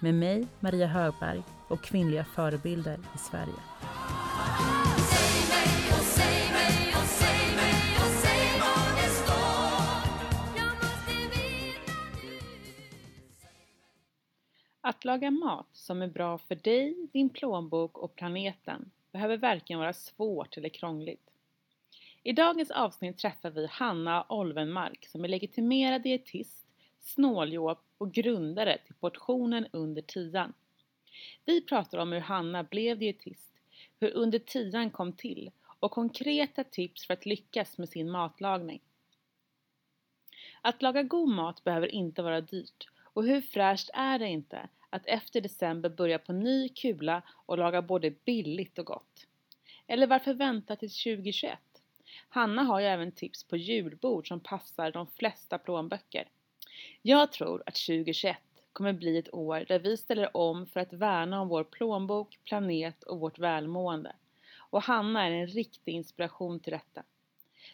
med mig, Maria Högberg och kvinnliga förebilder i Sverige. Att laga mat som är bra för dig, din plånbok och planeten behöver varken vara svårt eller krångligt. I dagens avsnitt träffar vi Hanna Olvenmark som är legitimerad dietist, snåljåp och grundare till portionen under tian. Vi pratar om hur Hanna blev dietist, hur under tian kom till och konkreta tips för att lyckas med sin matlagning. Att laga god mat behöver inte vara dyrt och hur fräscht är det inte att efter december börja på ny kula och laga både billigt och gott? Eller varför vänta till 2021? Hanna har ju även tips på julbord som passar de flesta plånböcker. Jag tror att 2021 kommer bli ett år där vi ställer om för att värna om vår plånbok, planet och vårt välmående. Och Hanna är en riktig inspiration till detta.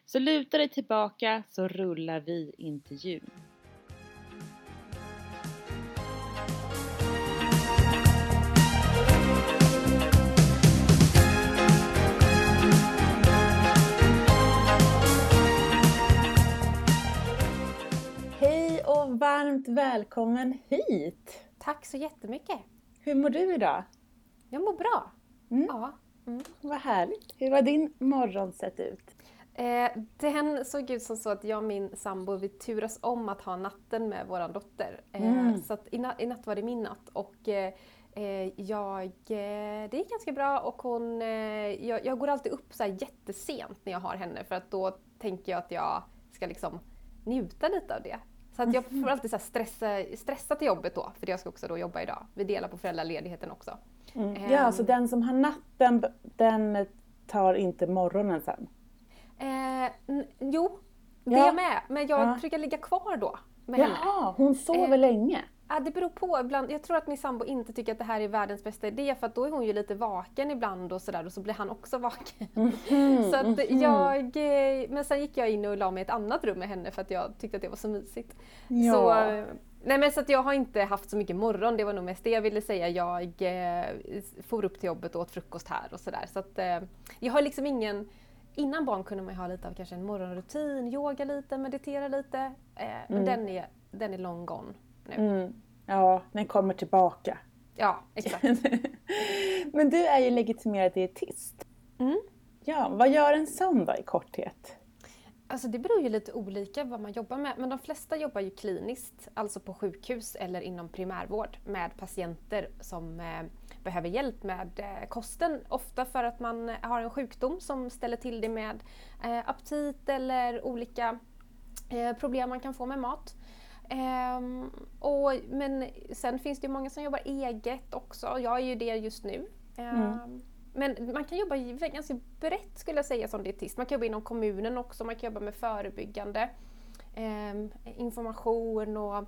Så luta dig tillbaka så rullar vi in till jul. Och varmt välkommen hit! Tack så jättemycket. Hur mår du idag? Jag mår bra. Mm. Ja. Vad härligt! Hur har din morgon sett ut? Eh, den såg ut som så att jag och min sambo vi turas om att ha natten med vår dotter. Eh, Mm. Så att i, natt, i natt var det min natt och eh, eh, jag, eh, det gick ganska bra och hon, eh, jag, jag går alltid upp så här jättesent när jag har henne för att då tänker jag att jag ska liksom njuta lite av det. Så att jag får alltid så stressa, stressa till jobbet då, för jag ska också då jobba idag. Vi delar på föräldraledigheten också. Mm. Ja, så den som har natten, den tar inte morgonen sen? Eh, jo, det Ja. är med. Men jag Ja. brukar ligga kvar då med henne. Jaha, hon sover Eh, länge? Ja, det beror på. Ibland, jag tror att min sambo inte tycker att det här är världens bästa idé för att då är hon ju lite vaken ibland och sådär och så blir han också vaken. Mhm, så att jag, eh, men sen gick jag in och la mig i ett annat rum med henne för att jag tyckte att det var så mysigt. Ja. Så, nej men så att jag har inte haft så mycket morgon, det var nog mest det jag ville säga. Jag eh, for upp till jobbet och åt frukost här och sådär. Så att eh, jag har liksom ingen Innan barn kunde man ha lite av kanske en morgonrutin, yoga lite, meditera lite. Eh, men den är, den är long gone nu. Mm. Ja, den kommer tillbaka. Ja, exakt. Men du är ju legitimerad dietist. Mm. Ja, vad gör en sån då i korthet? Alltså det beror ju lite olika vad man jobbar med, men de flesta jobbar ju kliniskt, alltså på sjukhus eller inom primärvård med patienter som eh, behöver hjälp med eh, kosten. Ofta för att man har en sjukdom som ställer till det med eh, aptit eller olika problem man kan få med mat. Ehm, och, men sen finns det ju många som jobbar eget också. Jag är ju det just nu. Ehm, Men man kan jobba ganska brett skulle jag säga som dietist. Man kan jobba inom kommunen också, man kan jobba med förebyggande ehm, information och,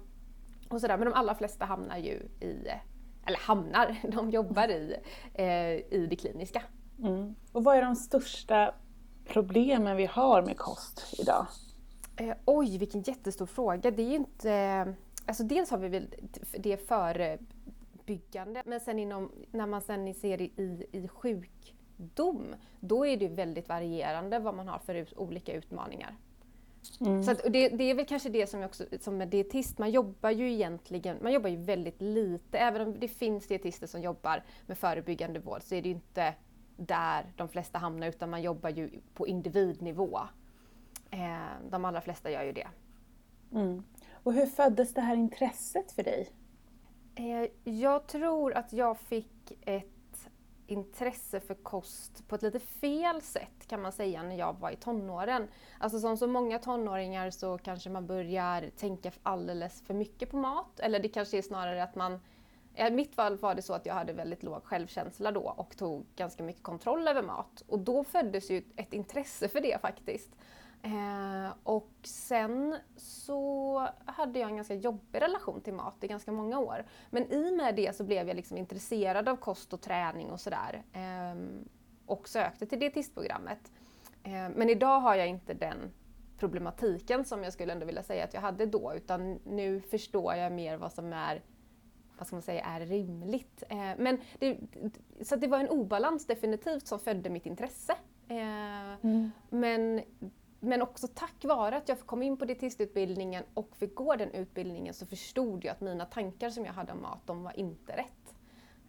och sådär. Men de allra flesta hamnar ju i, eller hamnar, de jobbar i, eh, i det kliniska. Mm. Och vad är de största problemen vi har med kost idag? Eh, oj, vilken jättestor fråga. Det är ju inte... Eh, alltså dels har vi väl det förebyggande, men sen inom, när man sen ser det i, i sjukdom, då är det väldigt varierande vad man har för ut, olika utmaningar. Så att, och det, det är väl kanske det som jag också, som är dietist, man jobbar ju egentligen, man jobbar ju väldigt lite, även om det finns dietister som jobbar med förebyggande vård så är det ju inte där de flesta hamnar utan man jobbar ju på individnivå. Eh, de allra flesta gör ju det. Mm. Och hur föddes det här intresset för dig? Eh, jag tror att jag fick ett intresse för kost på ett lite fel sätt kan man säga när jag var i tonåren. Alltså som så många tonåringar så kanske man börjar tänka alldeles för mycket på mat. Eller det kanske är snarare att man I mitt fall var det så att jag hade väldigt låg självkänsla då och tog ganska mycket kontroll över mat. Och då föddes ju ett intresse för det faktiskt. Eh, och sen så hade jag en ganska jobbig relation till mat i ganska många år. Men i och med det så blev jag liksom intresserad av kost och träning och sådär. Eh, och sökte till dietistprogrammet. Eh, men idag har jag inte den problematiken som jag skulle ändå vilja säga att jag hade då, utan nu förstår jag mer vad som är vad ska man säga, är rimligt. Eh, men det, så det var en obalans definitivt som födde mitt intresse. Eh, mm. Men men också tack vare att jag kom in på dietistutbildningen och fick gå den utbildningen så förstod jag att mina tankar som jag hade om mat, de var inte rätt.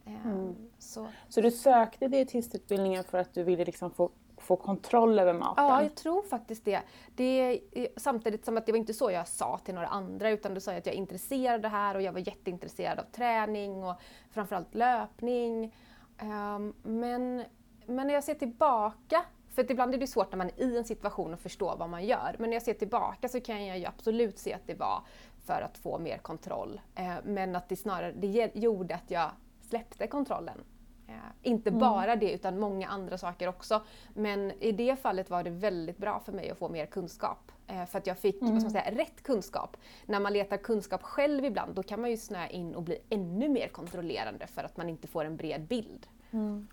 Ehm, mm. Så. så du sökte dietistutbildningen för att du ville liksom få, få kontroll över maten? Ja, jag tror faktiskt det. det. Samtidigt som att det var inte så jag sa till några andra utan då sa jag att jag är intresserad av det här och jag var jätteintresserad av träning och framförallt löpning. Um, men, men när jag ser tillbaka för ibland är det svårt när man är i en situation att förstå vad man gör. Men när jag ser tillbaka så kan jag ju absolut se att det var för att få mer kontroll. Eh, men att det snarare det gjorde att jag släppte kontrollen. Eh, inte mm. bara det utan många andra saker också. Men i det fallet var det väldigt bra för mig att få mer kunskap. Eh, för att jag fick mm. vad ska man säga, rätt kunskap. När man letar kunskap själv ibland då kan man ju snöa in och bli ännu mer kontrollerande för att man inte får en bred bild. Mm.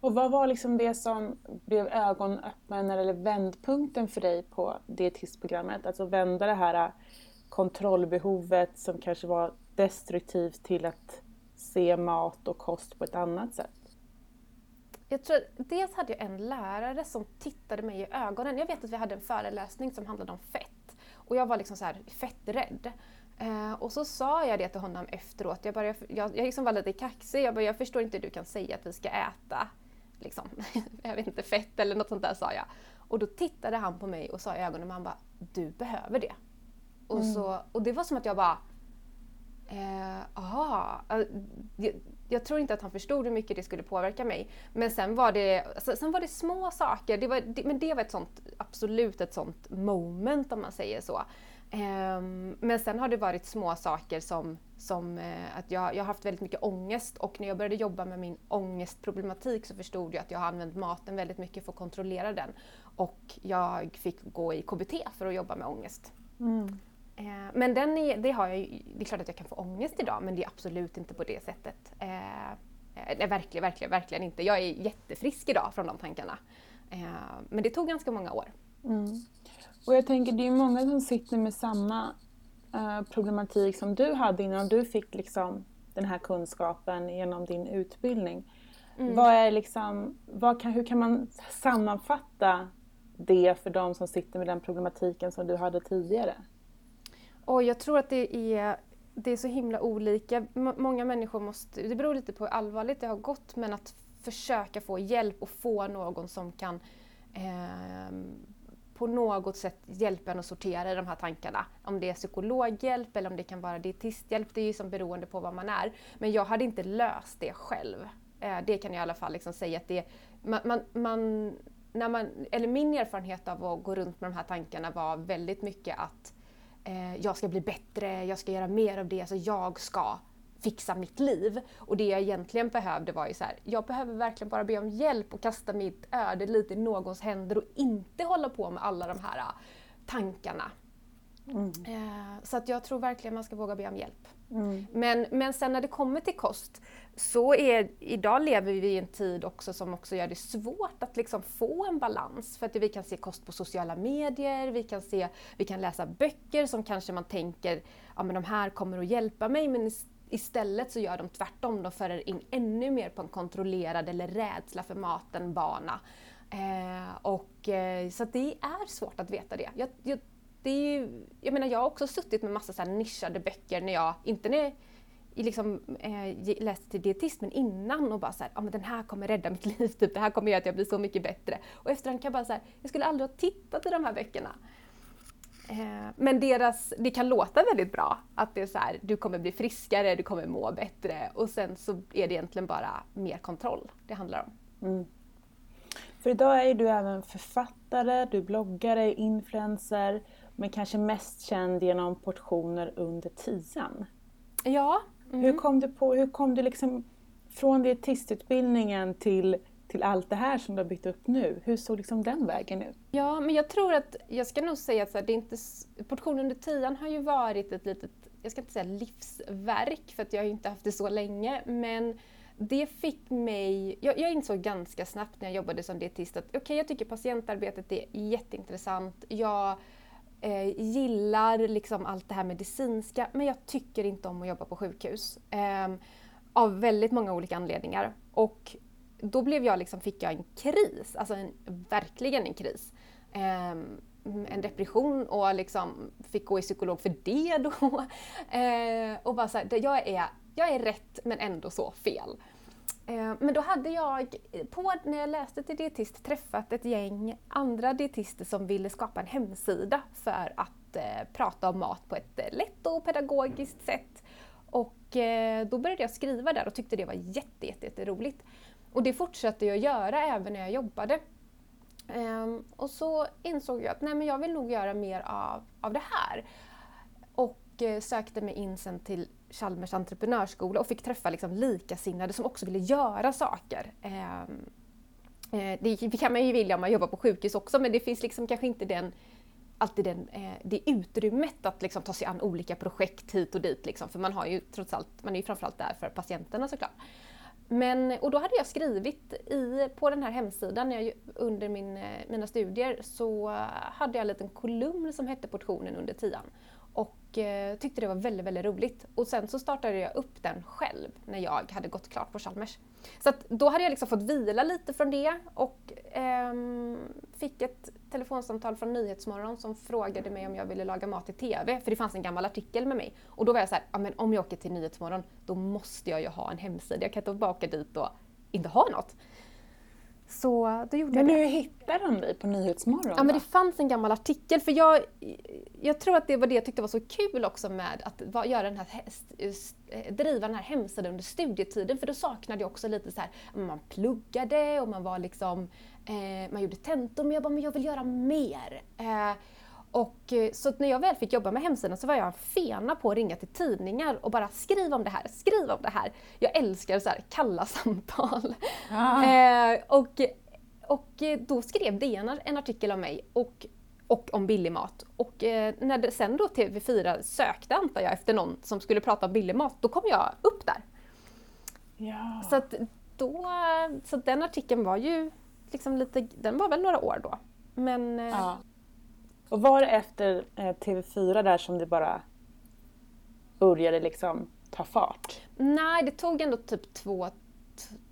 Och vad var liksom det som blev ögonöppnaren eller vändpunkten för dig på dietistprogrammet? Alltså vända det här äh, kontrollbehovet som kanske var destruktivt till att se mat och kost på ett annat sätt? Jag tror, dels hade jag en lärare som tittade mig i ögonen. Jag vet att vi hade en föreläsning som handlade om fett och jag var liksom så här fetträdd. Eh, och så sa jag det till honom efteråt. Jag, bara, jag, jag, jag liksom var lite kaxig. Jag, bara, jag förstår inte hur du kan säga att vi ska äta liksom, jag vet inte, fett eller något sånt där sa jag. Och då tittade han på mig och sa i ögonen, och han bara, du behöver det. Och, mm. så, och det var som att jag bara, eh, aha. Jag, jag, tror inte att han förstod hur mycket det skulle påverka mig. Men sen var det, alltså, sen var det små saker, det var, det, men det var ett sånt, absolut ett sånt moment om man säger så. Um, men sen har det varit små saker som, som uh, att jag, jag har haft väldigt mycket ångest och när jag började jobba med min ångestproblematik så förstod jag att jag har använt maten väldigt mycket för att kontrollera den. Och jag fick gå i KBT för att jobba med ångest. Mm. Uh, men den är, det, har jag, det är klart att jag kan få ångest idag men det är absolut inte på det sättet. Uh, nej, verkligen, verkligen, verkligen inte. Jag är jättefrisk idag från de tankarna. men det tog ganska många år. Mm. Och jag tänker, det är många som sitter med samma uh, problematik som du hade innan du fick liksom den här kunskapen genom din utbildning. Mm. Vad är liksom, vad kan, hur kan man sammanfatta det för de som sitter med den problematiken som du hade tidigare? Och jag tror att det är, det är så himla olika. M många människor måste, det beror lite på hur allvarligt det har gått, men att försöka få hjälp och få någon som kan eh, på något sätt hjälpa en att sortera de här tankarna. Om det är psykologhjälp eller om det kan vara dietisthjälp, det är ju som beroende på vad man är. Men jag hade inte löst det själv. Eh, det kan jag i alla fall liksom säga att det, man, man, man, när man, eller min erfarenhet av att gå runt med de här tankarna var väldigt mycket att eh, jag ska bli bättre, jag ska göra mer av det, alltså jag ska fixa mitt liv. Och det jag egentligen behövde var ju så här, jag behöver verkligen bara be om hjälp och kasta mitt öde lite i någons händer och inte hålla på med alla de här äh, tankarna. Mm. Eh, så att jag tror verkligen man ska våga be om hjälp. Mm. Men, men sen när det kommer till kost så är, idag lever vi i en tid också som också gör det svårt att liksom få en balans. För att vi kan se kost på sociala medier, vi kan, se, vi kan läsa böcker som kanske man tänker, ja men de här kommer att hjälpa mig men Istället så gör de tvärtom, de för in ännu mer på en kontrollerad eller rädsla för maten-bana. Eh, och, eh, så det är svårt att veta det. Jag, jag, det är ju, jag menar jag har också suttit med massa så här nischade böcker när jag, inte när jag liksom, eh, läste till dietist men innan och bara såhär, ja men den här kommer rädda mitt liv, typ. det här kommer göra att jag blir så mycket bättre. Och efterhand kan jag bara säga, jag skulle aldrig ha tittat i de här böckerna. Eh, men deras, det kan låta väldigt bra. Att det är så här, du kommer bli friskare, du kommer må bättre och sen så är det egentligen bara mer kontroll det handlar om. Mm. För idag är du även författare, du bloggare, influencer, men kanske mest känd genom portioner under tian. Ja, Mm. Hur kom du på, hur kom du liksom från dietistutbildningen till, till allt det här som du har byggt upp nu? Hur såg liksom den vägen ut? Ja, men jag tror att, jag ska nog säga att så här, det är inte, portionen under tian har ju varit ett litet, jag ska inte säga livsverk för att jag har ju inte haft det så länge, men det fick mig... Jag, jag insåg ganska snabbt när jag jobbade som dietist att okay, jag tycker patientarbetet är jätteintressant. Jag eh, gillar liksom allt det här medicinska men jag tycker inte om att jobba på sjukhus. Eh, av väldigt många olika anledningar. Och då blev jag liksom, fick jag en kris, alltså en, verkligen en kris. Um, en depression och liksom fick gå i psykolog för det då. Eh, och bara så här, jag är jag är rätt men ändå så fel. Eh, men då hade jag, på, när jag läste till dietist, träffat ett gäng andra dietister som ville skapa en hemsida för att eh, prata om mat på ett eh, lätt och pedagogiskt sätt. Och eh, då började jag skriva där och tyckte det var jätte, jätte, jätte roligt. Och det fortsatte jag göra även när jag jobbade. Um, och så insåg jag att nej, men jag vill nog göra mer av, av det här. Och uh, sökte mig in sen till Chalmers entreprenörsskola och fick träffa liksom likasinnade som också ville göra saker. Um, uh, det kan man ju vilja om man jobbar på sjukhus också men det finns liksom kanske inte den, alltid den, uh, det utrymmet att liksom ta sig an olika projekt hit och dit. Liksom, för man, har ju trots allt, man är ju framförallt där för patienterna såklart. Men, och då hade jag skrivit i, på den här hemsidan jag, under min, eh, mina studier så hade jag en liten kolumn som hette Portionen under tian. Eh, tyckte det var väldigt, väldigt roligt. Och sen så startade jag upp den själv när jag hade gått klart på Chalmers. Så att då hade jag liksom fått vila lite från det och eh, fick ett telefonsamtal från Nyhetsmorgon som frågade mig om jag ville laga mat i TV, för det fanns en gammal artikel med mig. Och då var jag så här, ja men om jag åker till Nyhetsmorgon, då måste jag ju ha en hemsida. Jag kan inte bara åka dit och inte ha något. Så då gjorde men jag det. hur hittade de dig på Nyhetsmorgon? Ja, men det fanns en gammal artikel. För jag, jag tror att det var det jag tyckte var så kul också med att göra den här, eh, driva den här hemsidan under studietiden. För då saknade jag också lite så här, man pluggade och man var liksom, eh, man gjorde tentor men jag bara, men jag vill göra mer. Eh, och, eh, så när jag väl fick jobba med hemsidan så var jag en fena på att ringa till tidningar och bara skriv om det här, skriv om det här. Jag älskar så här kalla samtal. Ah. Eh, och, och eh, då skrev DN en artikel om mig och, och om billig mat. Och eh, när det, sen då TV4 sökte, antar jag, efter någon som skulle prata om billig mat, då kom jag upp där. Ja. Så att då, så den artikeln var ju liksom lite, den var väl några år då. Men, eh, ja. Och var det efter eh, TV4 där som det bara började liksom ta fart? Nej, det tog ändå typ två,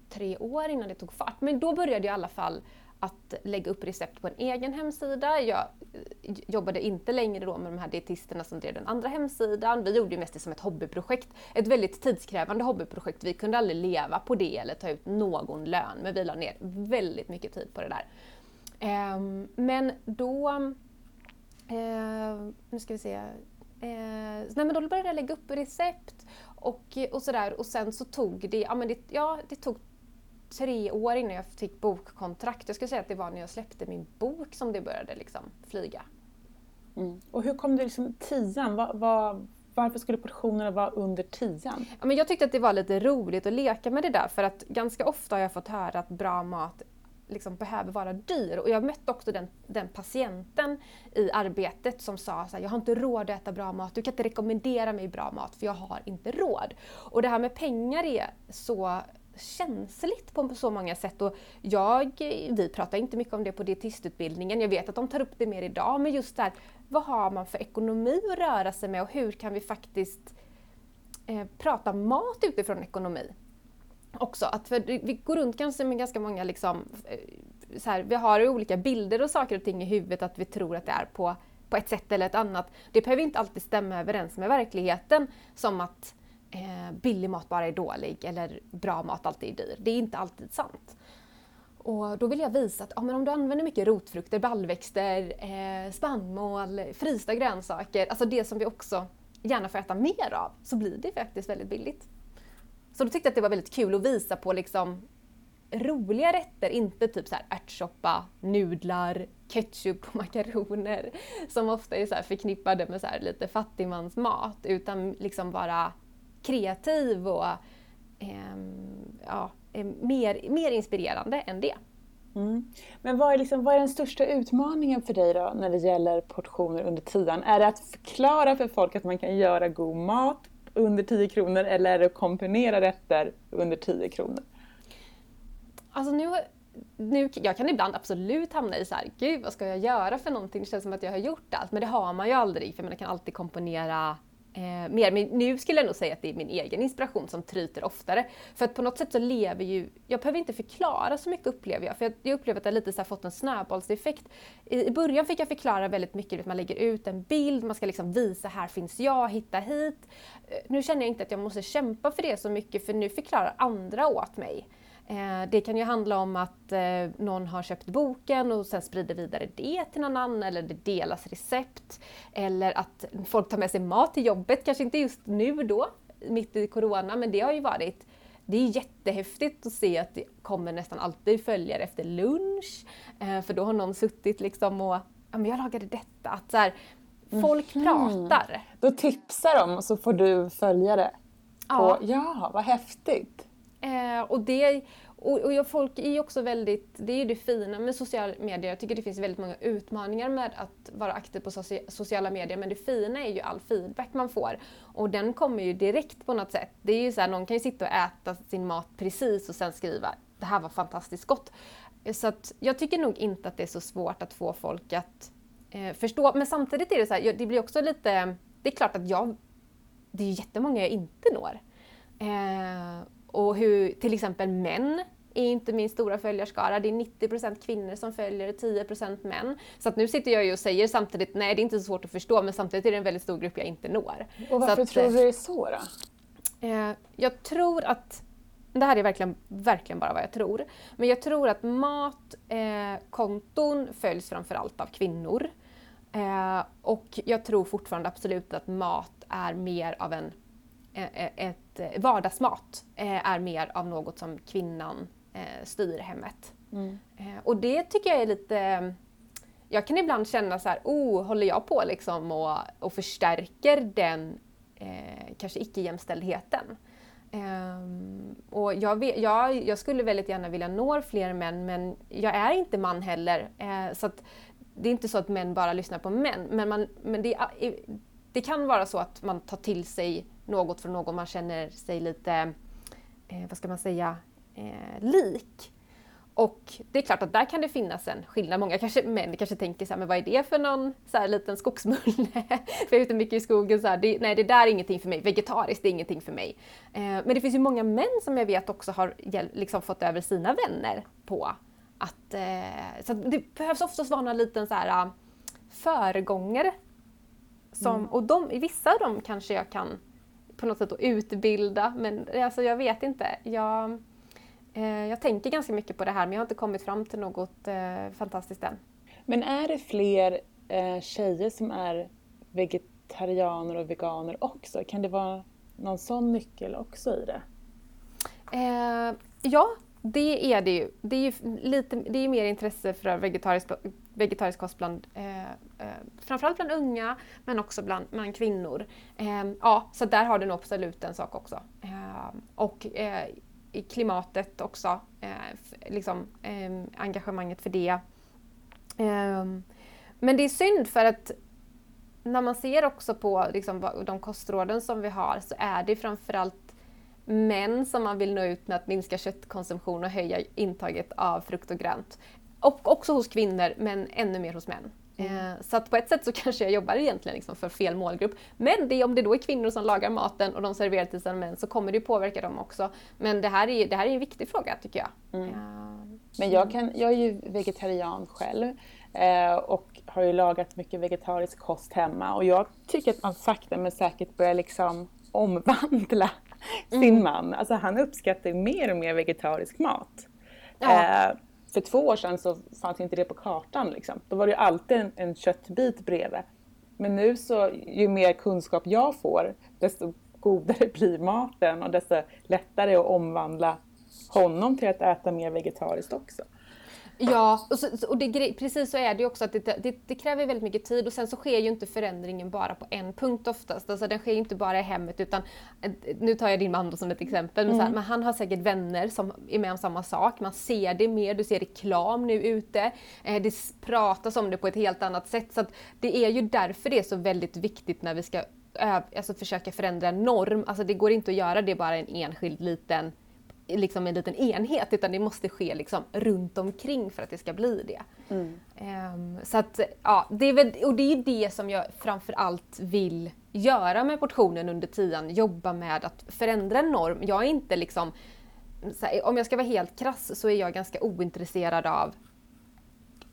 tre år innan det tog fart. Men då började jag i alla fall att lägga upp recept på en egen hemsida. Jag eh, jobbade inte längre då med de här dietisterna som drev den andra hemsidan. Vi gjorde ju mest det som ett hobbyprojekt. Ett väldigt tidskrävande hobbyprojekt. Vi kunde aldrig leva på det eller ta ut någon lön, men vi la ner väldigt mycket tid på det där. Ehm, men då Eh, nu ska vi se. Eh, nej men då började jag lägga upp recept och, och sådär och sen så tog det, ja, men det, ja, det tog tre år innan jag fick bokkontrakt. Jag skulle säga att det var när jag släppte min bok som det började liksom flyga. Mm. Och hur kom du liksom tian? Var, var, varför skulle portionerna vara under tian? Ja, men jag tyckte att det var lite roligt att leka med det där för att ganska ofta har jag fått höra att bra mat liksom behöver vara dyr. Och jag mötte också den, den patienten i arbetet som sa så här, jag har inte råd att äta bra mat, du kan inte rekommendera mig bra mat för jag har inte råd. Och det här med pengar är så känsligt på så många sätt. Och jag, vi pratar inte mycket om det på dietistutbildningen, jag vet att de tar upp det mer idag, men just där, vad har man för ekonomi att röra sig med och hur kan vi faktiskt eh, prata mat utifrån ekonomi? Också. Att för vi går runt kanske med ganska många liksom, eh, så här, vi har olika bilder och saker och ting i huvudet att vi tror att det är på, på ett sätt eller ett annat. Det behöver inte alltid stämma överens med verkligheten som att eh, billig mat bara är dålig eller bra mat alltid är dyr. Det är inte alltid sant. Och då vill jag visa att ja, men om du använder mycket rotfrukter, baljväxter, eh, spannmål, frysta grönsaker, alltså det som vi också gärna får äta mer av, så blir det faktiskt väldigt billigt. Så då tyckte jag att det var väldigt kul att visa på liksom roliga rätter, inte typ så här ärtsoppa, nudlar, ketchup och makaroner som ofta är så förknippade med så lite fattigmansmat utan liksom vara kreativ och ehm, eh, ja, mer, mer inspirerande än det. Mm. Men vad är, liksom, vad är den största utmaningen för dig då när det gäller portioner under tian? Är det att förklara för folk att man kan göra god mat under 10 kronor eller är det att komponera rätter under 10 kronor? Alltså nu, nu, jag kan ibland absolut hamna i så här, gud vad ska jag göra för någonting? Det känns som att jag har gjort allt, men det har man ju aldrig för man kan alltid komponera eh, mer. Men nu skulle jag nog säga att det är min egen inspiration som tryter oftare. För att på något sätt så lever ju, jag behöver inte förklara så mycket upplever jag. För jag, upplever att jag lite så fått en snöbollseffekt. I, I, början fick jag förklara väldigt mycket, att man lägger ut en bild, man ska liksom visa här finns jag, hitta hit. Eh, nu känner jag inte att jag måste kämpa för det så mycket för nu förklarar andra åt mig. Eh, det kan ju handla om att eh, någon har köpt boken och sen sprider vidare det till någon annan eller det delas recept. Eller att folk tar med sig mat till jobbet, kanske inte just nu då, mitt i Corona, men det har ju varit det är jättehäftigt att se att det kommer nästan alltid följare efter lunch. Eh, för då har någon suttit liksom och ja, men jag lagade detta. Att så här, folk mm. pratar. Då tipsar de och så får du följa det. Ja. ja, vad häftigt! Eh, och det, och, och folk är ju också väldigt, det är ju det fina med sociala medier, jag tycker det finns väldigt många utmaningar med att vara aktiv på sociala medier, men det fina är ju all feedback man får. Och den kommer ju direkt på något sätt. Det är ju så här, någon kan ju sitta och äta sin mat precis och sen skriva det här var fantastiskt gott. Eh, så att jag tycker nog inte att det är så svårt att få folk att eh, förstå. Men samtidigt är det så här, det blir också lite, det är klart att jag, det är jättemånga jag inte når. Eh, och hur till exempel män är inte min stora följarskara. Det är 90% kvinnor som följer, 10% män. Så att nu sitter jag ju och säger samtidigt, nej det är inte så svårt att förstå, men samtidigt är det en väldigt stor grupp jag inte når. Och varför att, tror du det är så då? Eh, jag tror att det här är verkligen, verkligen bara vad jag tror. Men jag tror att matkonton eh, följs framförallt av kvinnor. Eh, och jag tror fortfarande absolut att mat är mer av en ett vardagsmat är mer av något som kvinnan styr hemmet. Mm. Och det tycker jag är lite jag kan ibland känna så här, oh, håller jag på liksom och, och förstärker den eh, kanske icke-jämställdheten? Um, och jag, vet, jag, jag, skulle väldigt gärna vilja nå fler män men jag är inte man heller. Eh, så det är inte så att män bara lyssnar på män men, man, men det, det kan vara så att man tar till sig något från någon man känner sig lite, eh, vad ska man säga, eh, lik. Och det är klart att där kan det finnas en skillnad. Många kanske, män kanske tänker så här, men vad är det för någon så här, liten skogsmulle? för jag är ute mycket i skogen, så här, det, nej det där är ingenting för mig. Vegetariskt är ingenting för mig. Eh, men det finns ju många män som jag vet också har liksom fått över sina vänner på att... Eh, så det behövs oftast vara någon liten så här, föregångare. Som, mm. Och de, vissa av dem kanske jag kan på något sätt att utbilda. Men alltså, jag vet inte. Jag, eh, jag tänker ganska mycket på det här men jag har inte kommit fram till något eh, fantastiskt än. Men är det fler eh, tjejer som är vegetarianer och veganer också? Kan det vara någon sån nyckel också i det? Eh, ja, det är det ju. Det är ju lite, det är mer intresse för vegetarisk, vegetarisk kost bland, eh, eh, framförallt bland unga men också bland, bland kvinnor. Eh, ja, så där har du nog absolut en sak också. Eh, och eh, i klimatet också, eh, liksom, ehm, engagemanget för det. Ehm, men det är synd för att när man ser också på liksom, de kostråden som vi har så är det framförallt män som man vill nå ut med att minska köttkonsumtion och höja intaget av frukt och grönt. Och också hos kvinnor, men ännu mer hos män. Mm. Eh, så att på ett sätt så kanske jag jobbar egentligen liksom för fel målgrupp. Men det, om det då är kvinnor som lagar maten och de serverar till sina män så kommer det påverka dem också. Men det här är, det här är en viktig fråga tycker jag. Mm. Ja. Men jag, kan, jag är ju vegetarian själv eh, och har ju lagat mycket vegetarisk kost hemma och jag tycker att man sakta men säkert börjar liksom omvandla sin mm. man. Alltså han uppskattar mer och mer vegetarisk mat. Ja. För två år sedan så fanns inte det på kartan. Liksom. Då var det ju alltid en, en köttbit bredvid. Men nu så, ju mer kunskap jag får, desto godare blir maten och desto lättare att omvandla honom till att äta mer vegetariskt också. Ja, och, så, och det, precis så är det ju också att det, det, det, kräver väldigt mycket tid och sen så sker ju inte förändringen bara på en punkt oftast. Alltså den sker ju inte bara i hemmet utan, eh, nu tar jag din man som ett exempel, men, här, mm. men han har säkert vänner som är med om samma sak. Man ser det mer, du ser reklam nu ute. Eh, det pratas om det på ett helt annat sätt. Så det är ju därför det är så väldigt viktigt när vi ska alltså försöka förändra norm. Alltså det går inte att göra det bara en enskild liten liksom en liten enhet utan det måste ske liksom runt omkring för att det ska bli det. Mm. Um, så att, ja, det är väl, och det är det som jag framförallt vill göra med portionen under tian, jobba med att förändra en norm. Jag är inte liksom, här, om jag ska vara helt krass så är jag ganska ointresserad av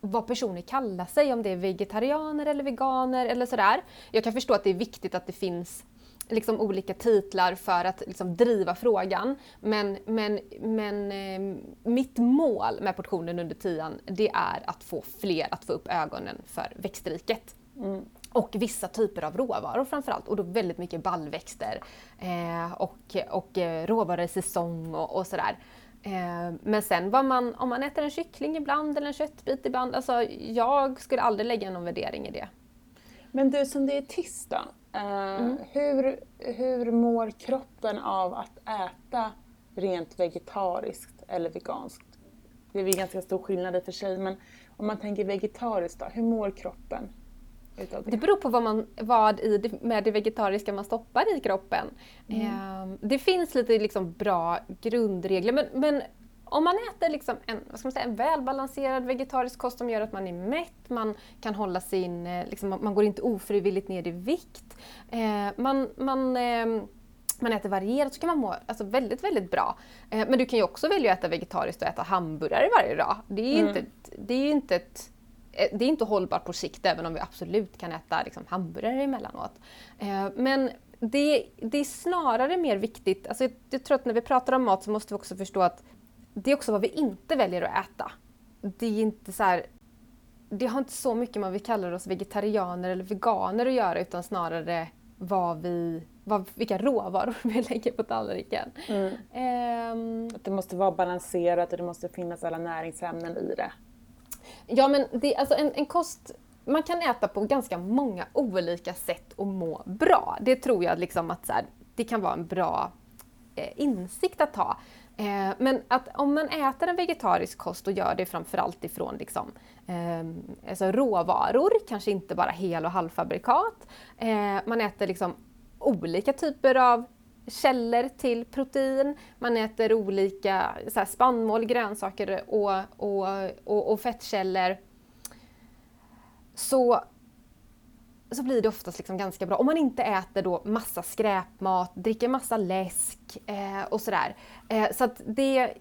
vad personer kallar sig, om det är vegetarianer eller veganer eller sådär. Jag kan förstå att det är viktigt att det finns liksom olika titlar för att liksom driva frågan. Men, men, men eh, mitt mål med portionen under tian det är att få fler att få upp ögonen för växtriket. Mm. Och vissa typer av råvaror framförallt och då väldigt mycket ballväxter eh, och, och eh, råvaror i säsong och, och sådär. Eh, men sen vad man, om man äter en kyckling ibland eller en köttbit ibland, alltså jag skulle aldrig lägga någon värdering i det. Men du som dietist då, mm. hur, hur mår kroppen av att äta rent vegetariskt eller veganskt? Det är ju ganska stor skillnad i och för sig, men om man tänker vegetariskt då, hur mår kroppen? Utav det? det beror på vad, man, vad i med det vegetariska man stoppar i kroppen. Mm. Eh, det finns lite liksom bra grundregler, men, men om man äter liksom en, vad ska man säga, en välbalanserad vegetarisk kost som gör att man är mätt, man kan hålla sin, eh, liksom, man går inte ofrivilligt ner i vikt, eh, man, man eh, man äter varierat så kan man må alltså, väldigt, väldigt bra. Eh, men du kan ju också välja att äta vegetariskt och äta hamburgare varje dag. Det är mm. inte, det är inte ett, eh, det är inte hållbart på sikt även om vi absolut kan äta liksom, hamburgare emellanåt. Eh, men det, det är snarare mer viktigt, alltså jag, jag tror att när vi pratar om mat så måste vi också förstå att det är också vad vi inte väljer att äta. Det är inte så här, det har inte så mycket med vad vi kallar oss vegetarianer eller veganer att göra utan snarare vad vi, vad, vilka råvaror vi lägger på tallriken. Mm. Um, att det måste vara balanserat och det måste finnas alla näringsämnen i det. Ja men det, alltså en, en kost man kan äta på ganska många olika sätt och må bra. Det tror jag liksom att så här, det kan vara en bra eh, insikt att ha. Eh, men att om man äter en vegetarisk kost och gör det framförallt ifrån liksom, eh, alltså råvaror, kanske inte bara hel och halvfabrikat. Eh, man äter liksom olika typer av källor till protein. Man äter olika så här, spannmål, grönsaker och, och, och, och fettkällor. Så så blir det oftast liksom ganska bra. Om man inte äter då massa skräpmat, dricker massa läsk eh, och sådär. Eh, så att det,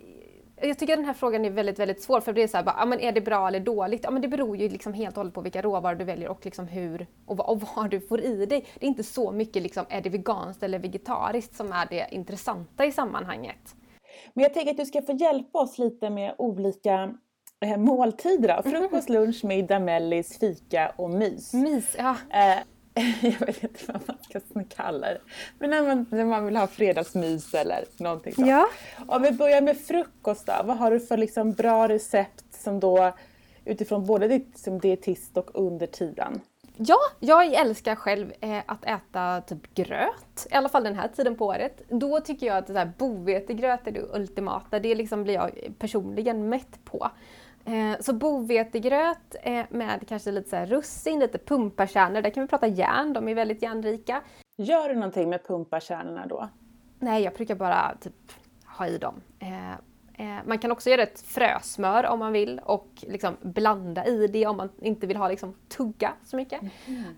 jag tycker att den här frågan är väldigt, väldigt svår för det är så här, bara, ja, men är det bra eller dåligt? Ja, men det beror ju liksom helt och hållet på vilka råvaror du väljer och liksom hur och, och vad du får i dig. Det är inte så mycket liksom, är det veganskt eller vegetariskt som är det intressanta i sammanhanget. Men jag tänker att du ska få hjälpa oss lite med olika eh, måltider. Frukost, lunch, middag, mellis, fika och mys. Mys, ja. Eh, jag vet inte vad man ska kalla det. Men när man, när man vill ha fredagsmys eller någonting sånt. Ja. Om vi börjar med frukost då. Vad har du för liksom bra recept som då utifrån både ditt som dietist och under tiden? Ja, jag älskar själv eh, att äta typ gröt, i alla fall den här tiden på året. Då tycker jag att bovetegröt är det ultimata, det liksom blir jag personligen mätt på. Eh, så bovetegröt eh, med kanske lite så russin, lite pumpakärnor. Där kan vi prata järn, de är väldigt järnrika. Gör du någonting med pumpakärnorna då? Nej, jag brukar bara typ ha i dem. Eh, man kan också göra ett frösmör om man vill och liksom blanda i det om man inte vill ha liksom tugga så mycket.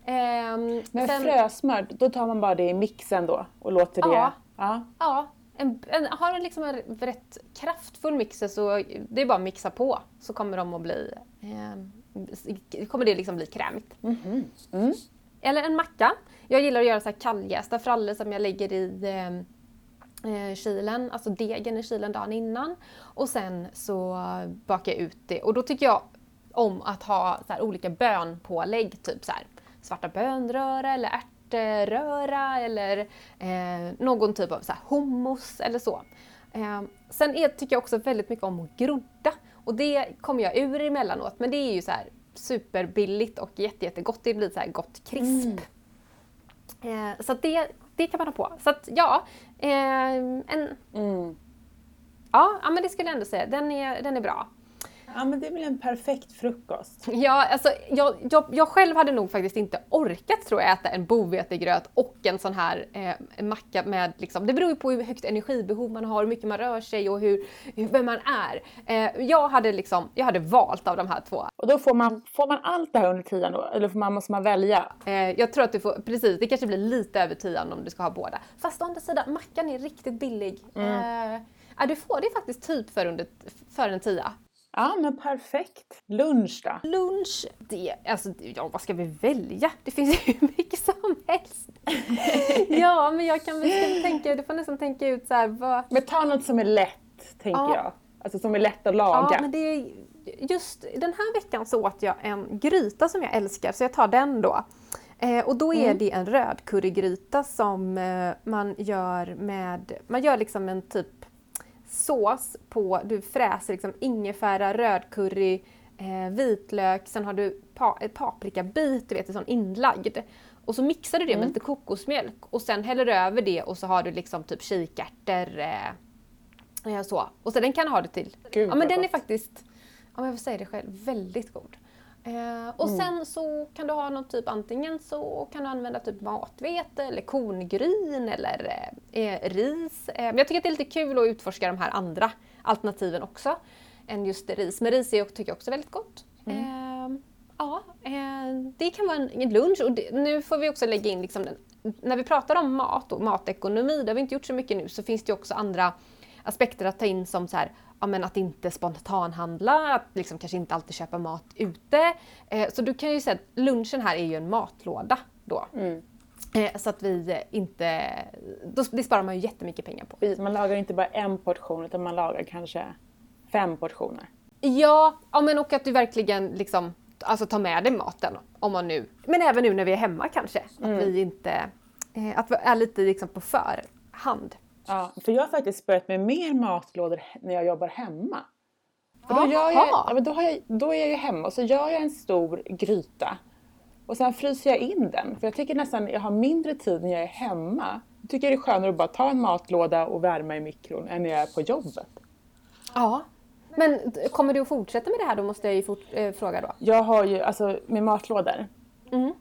Mm. Men sen, frösmör, då tar man bara det i mixen då och låter det... Ja, ja. En, en, har en, liksom en rätt kraftfull mixer så det är bara att mixa på så kommer de att bli, eh, kommer det liksom bli krämigt. Mm mm. Eller en macka. Jag gillar att göra så här kalljästa frallor som jag lägger i eh, eh, kylen, alltså degen i kylen dagen innan. Och sen så bakar jag ut det och då tycker jag om att ha så olika bönpålägg, typ så här, svarta bönröra eller ärt ärtröra eller eh, någon typ av så här, hummus eller så. Eh, sen är, tycker jag också väldigt mycket om att grodda. Och det kommer jag ur emellanåt, men det är ju så här superbilligt och jätte, jättegott. Det blir så här gott krisp. Mm. Eh, så det, det kan man ha på. Så att ja, eh, en... Mm. Ja, ja, men det skulle jag ändå säga. Den är, den är bra. Ja men det är väl en perfekt frukost? Ja, alltså jag, jag, jag själv hade nog faktiskt inte orkat tror jag äta en bovetegröt och en sån här eh, macka med liksom, det beror ju på hur högt energibehov man har, hur mycket man rör sig och hur, hur vem man är. Eh, jag hade liksom, jag hade valt av de här två. Och då får man, får man allt det här under tian då? Eller får man, måste man välja? Eh, jag tror att du får, precis, det kanske blir lite över tian om du ska ha båda. Fast å andra sidan, mackan är riktigt billig. Mm. Eh, du får det faktiskt typ för, under, för en tia. Ja men perfekt. Lunch då? Lunch, det, alltså, ja vad ska vi välja? Det finns ju hur mycket som helst. ja men jag kan väl tänka, du får nästan tänka ut så här, vad... Men ta något som är lätt, tänker ja. jag. Alltså som är lätt att laga. Ja men det är, just den här veckan så åt jag en gryta som jag älskar så jag tar den då. Eh, och då är mm. det en rödcurrygryta som eh, man gör med, man gör liksom en typ sås på, du fräser liksom ingefära, rödcurry, eh, vitlök, sen har du pa ett paprikabit, du vet sån inlagd. Och så mixar du det mm. med lite kokosmjölk och sen häller du över det och så har du liksom typ kikärtor. Eh, eh så. Och så den kan ha det till. Gud, ja men den gott. är faktiskt, om jag får säga det själv, väldigt god. Eh, och mm. sen så kan du ha någon typ, antingen så kan du använda typ matvete eller korngryn eller eh, eh ris. Eh, men jag tycker att det är lite kul att utforska de här andra alternativen också. Än just ris. Men ris är, tycker jag också är väldigt gott. Mm. Eh, ja, eh, det kan vara en, en lunch och det, nu får vi också lägga in liksom den, när vi pratar om mat och matekonomi, det har vi inte gjort så mycket nu, så finns det också andra aspekter att ta in som så här, ja, men att inte spontanhandla, att liksom kanske inte alltid köpa mat ute. Eh, så du kan ju säga att lunchen här är ju en matlåda då. Mm. Eh, så att vi inte... Då, det sparar man ju jättemycket pengar på. Man lagar inte bara en portion utan man lagar kanske fem portioner. Ja, ja men och att du verkligen liksom alltså tar med dig maten om man nu, men även nu när vi är hemma kanske, mm. att vi inte, eh, att vi är lite liksom på förhand. Ja, för jag har faktiskt börjat med mer matlådor när jag jobbar hemma. För då, gör jag, ja, då, har jag, då är jag ju hemma och så gör jag en stor gryta. Och sen fryser jag in den. För jag tycker nästan jag har mindre tid när jag är hemma. Jag tycker det är skönare att bara ta en matlåda och värma i mikron än när jag är på jobbet. Ja. Men kommer du att fortsätta med det här då måste jag ju fort, äh, fråga då. Jag har ju, alltså med matlådor. Mm.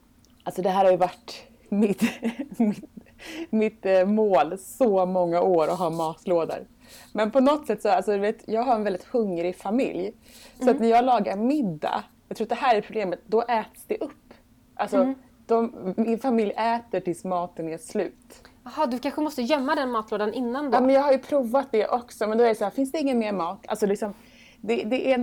Alltså det här har ju varit mitt, mitt mitt eh, mål så många år att ha matlådor. Men på något sätt så, alltså, vet, jag har en väldigt hungrig familj. Så mm. att när jag lagar middag, jag tror att det här är problemet, då äts det upp. Alltså, mm. de, min familj äter tills maten är slut. Jaha, du kanske måste gömma den matlådan innan då? Ja, men jag har ju provat det också. Men då är det så här, finns det ingen mer mat? Alltså liksom, det, det är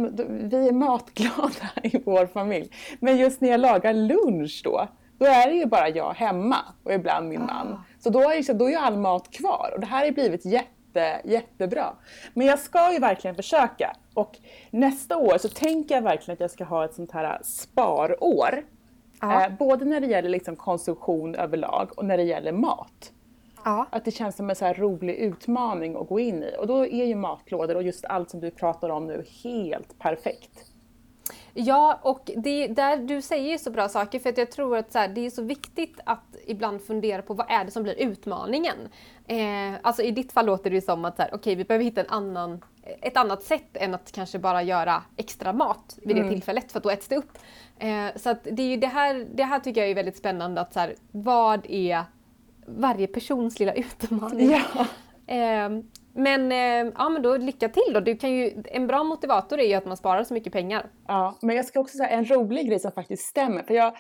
vi är matglada i vår familj. Men just när jag lagar lunch då, då är det ju bara jag hemma och ibland min man. Ah. Så då är, då är ju all mat kvar och det här har blivit jätte, jättebra. Men jag ska ju verkligen försöka och nästa år så tänker jag verkligen att jag ska ha ett sånt här sparår. Ah. Eh, både när det gäller liksom konsumtion överlag och när det gäller mat. Ja. Att det känns som en så här rolig utmaning att gå in i. Och då är ju matlådor och just allt som du pratar om nu helt perfekt. Ja, och det, där, du säger ju så bra saker för att jag tror att så här, det är så viktigt att ibland fundera på vad är det som blir utmaningen. Eh, alltså i ditt fall låter det som att så här, okay, vi behöver hitta en annan, ett annat sätt än att kanske bara göra extra mat vid det mm. tillfället för att då äts det upp. Eh, så att det, är det, här, det här tycker jag är väldigt spännande att så här, vad är varje persons lilla utmaning? Ja. Eh, men, eh, ja, men då lycka till då. Du kan ju, en bra motivator är ju att man sparar så mycket pengar. Ja, men jag ska också säga en rolig grej som faktiskt stämmer. För jag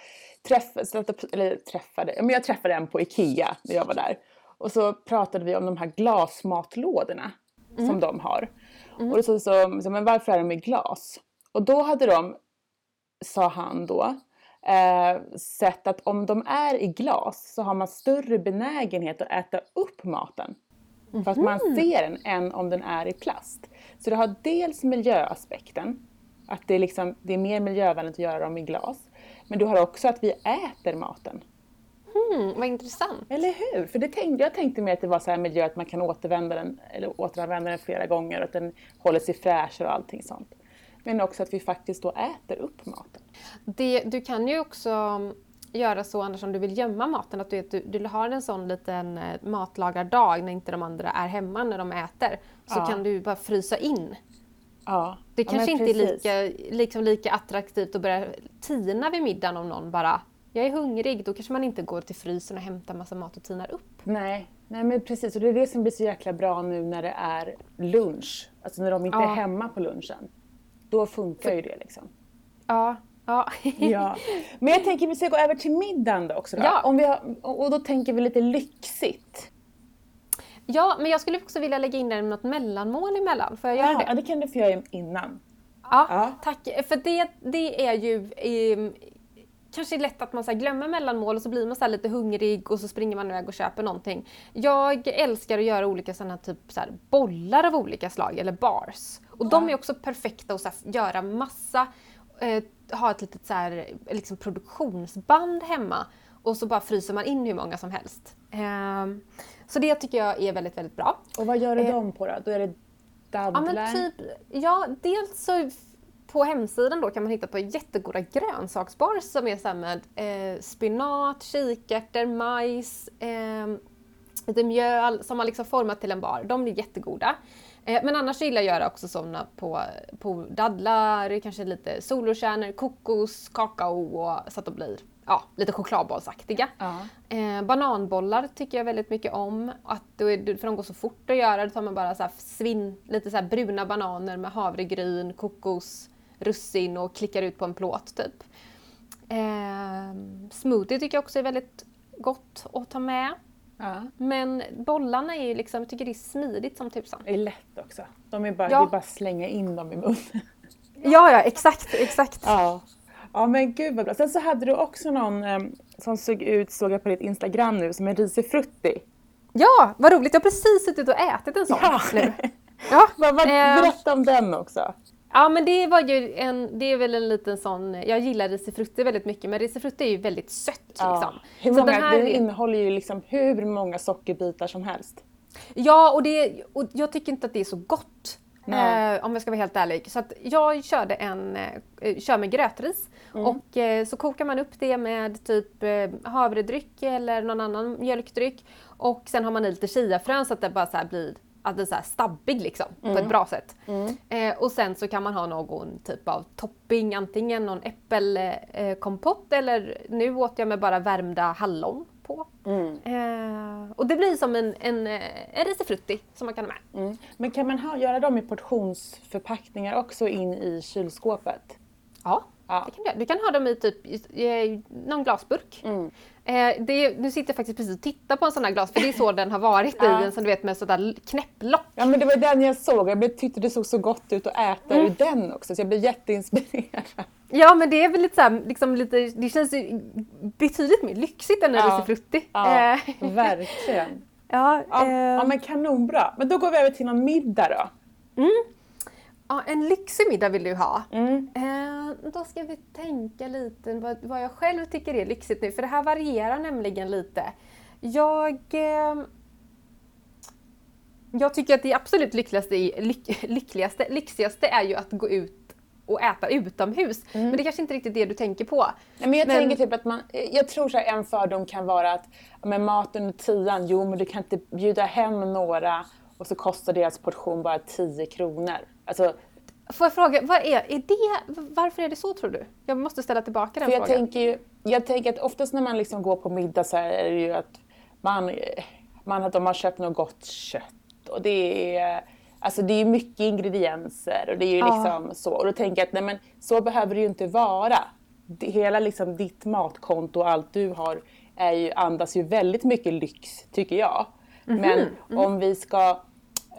träffade, eller träffade, men jag träffade en på IKEA när jag var där. Och så pratade vi om de här glasmatlådorna mm. som de har. Mm. Och då sa så, men varför är de i glas? Och då hade de, sa han då, eh, sett att om de är i glas så har man större benägenhet att äta upp maten. Mm. För att man mhm. ser den än om den är i plast. Så det har dels miljöaspekten, att det är, liksom, det är mer miljövänligt att göra dem i glas. Men du har också att vi äter maten. Mm, vad intressant. Eller hur? För det tänkte, jag tänkte mer att det var så här miljö att man kan återvända den, eller återanvända den flera gånger och att den håller sig fräsch och allting sånt. men också att vi faktiskt då äter upp maten. Det, du kan ju också göra så annars om du vill gömma maten, att du, du, du har en sån liten eh, matlagardag när inte de andra är hemma när de äter. Så Ja. kan du bara frysa in. Ja, Det kanske inte är precis. lika, liksom lika attraktivt att börja tina vid middagen om någon bara jag är hungrig, då kanske man inte går till frysen och hämtar massa mat och tinar upp. Nej, nej men precis. Och det är det som blir så jäkla bra nu när det är lunch. Alltså när de inte Ja. är hemma på lunchen. Då funkar ju det liksom. Ja, ja. Ja. Men jag tänker vi ska gå över till middagen då också. Då. Ja. Om vi har, och då tänker vi lite lyxigt. ja, men jag skulle också vilja lägga in något mellanmål emellan. Får jag göra Ja, det? ja, det kan du få göra innan. Ja, Ja. tack. För det, det är ju eh, kanske lätt att man så glömmer mellanmål och så blir man så lite hungrig och så springer man iväg och köper någonting. Jag älskar att göra olika sådana typ så bollar av olika slag, eller bars. Och de är också perfekta att så göra massa, eh, ha ett litet så här, liksom produktionsband hemma och så bara fryser man in hur många som helst. Ehm, så det tycker jag är väldigt, väldigt bra. Och vad gör du Eh, dem på då? Då är det Ja, dadlar? men typ, ja, dels så på hemsidan då kan man hitta på jättegoda grönsaksbars som är så här med eh, spinat, kikärtor, majs, eh, lite mjöl som man liksom format till en bar. De blir jättegoda. Eh, men annars gillar jag göra också sådana på, på dadlar, kanske lite solrosskärnor, kokos, kakao och, så att de blir ja, lite chokladbollsaktiga. Ja. Eh, bananbollar tycker jag väldigt mycket om. Att är, för de går så fort att göra. Då tar man bara så svinn, lite så bruna bananer med havregryn, kokos, russin och klickar ut på en plåt typ. Eh, smoothie tycker jag också är väldigt gott att ta med. Ja. Men bollarna är ju liksom, jag tycker det är smidigt som tusan. Det är lätt också. De är bara, Ja. Det är bara slänga in dem i munnen. Ja, ja, exakt, exakt. Ja. ja, men gud vad bra. Sen så hade du också någon eh, som såg ut, såg jag på ditt Instagram nu, som en risifrutti. Ja, vad roligt. Jag har precis suttit och ätit en sån Ja. nu. Ja, Vad, vad, eh, berätta om den också. Ja men det var ju en, det är väl en liten sån, jag gillar risifrutti väldigt mycket men risifrutti är ju väldigt sött liksom. Hur många, den här det är- innehåller ju liksom hur många sockerbitar som helst. Ja och, det, och jag tycker inte att det är så gott. Eh, om jag ska vara helt ärlig. Så att jag körde en, eh, kör med grötris Mm. och eh, så kokar man upp det med typ eh, havredryck eller någon annan mjölkdryck och sen har man i lite chiafrön så att det bara så här blir att det är så här stabbig liksom på Mm. ett bra sätt. Eh, och sen så kan man ha någon typ av topping, antingen någon äppelkompott eh, eller nu åt jag med bara värmda hallon på. Mm. Eh, och det blir som en, en, eh, en risifrutti som man kan ha med. Mm. Men kan man ha, göra dem i portionsförpackningar också in i kylskåpet? Ja, Ja. det kan du. Du kan ha dem i typ i, någon glasburk. Mm. Eh, det, nu sitter jag faktiskt precis och tittar på en sån här glas för det är så den har varit Ja. i en sån du vet med sådär knäpplock. Ja men det var den jag såg jag tyckte det såg så gott ut att äta Mm. ur den också så jag blev jätteinspirerad. Ja men det är väl lite såhär, liksom lite, det känns betydligt mer lyxigt än en Ja. risifrutti. Ja, Eh, verkligen. ja, Ja, eh, ja men kanonbra. Men då går vi över till någon middag då. Ja, en lyxig middag vill du ha. Mm. Eh, då ska vi tänka lite vad, vad jag själv tycker är lyxigt nu, för det här varierar nämligen lite. Jag, eh, jag tycker att det absolut lyckligaste, lyck, lyckligaste, lyxigaste är ju att gå ut och äta utomhus. Men det är kanske inte riktigt det du tänker på. Nej, men jag Men- tänker typ att man, jag tror så här, en fördom kan vara att men maten och tian, jo men du kan inte bjuda hem några och så kostar deras portion bara 10 kronor. Alltså, Får jag fråga, vad är, är det, varför är det så tror du? Jag måste ställa tillbaka den för jag frågan. tänker ju, jag tänker att oftast när man liksom går på middag så är det ju att man, man, att de har köpt något gott kött och det är Alltså det är mycket ingredienser och det är ju liksom så. Och då tänker jag att nej men så behöver det ju inte vara. Det, hela liksom ditt matkonto och allt du har är ju, andas ju väldigt mycket lyx tycker jag. Mhm. Men om vi ska,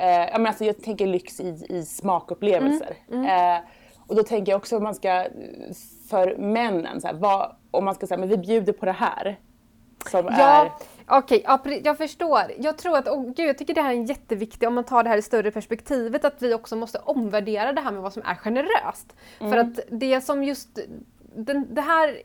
eh, ja, men alltså jag tänker lyx i, i smakupplevelser. Mm, Eh, och då tänker jag också om man ska, för männen, så här, vad, om man ska säga men vi bjuder på det här. Som är, Ja, okej, ja, pre- jag förstår. Jag tror att, oh, gud, jag tycker det här är en jätteviktig, om man tar det här i större perspektivet, att vi också måste omvärdera det här med vad som är generöst. För att det som just, den, det här,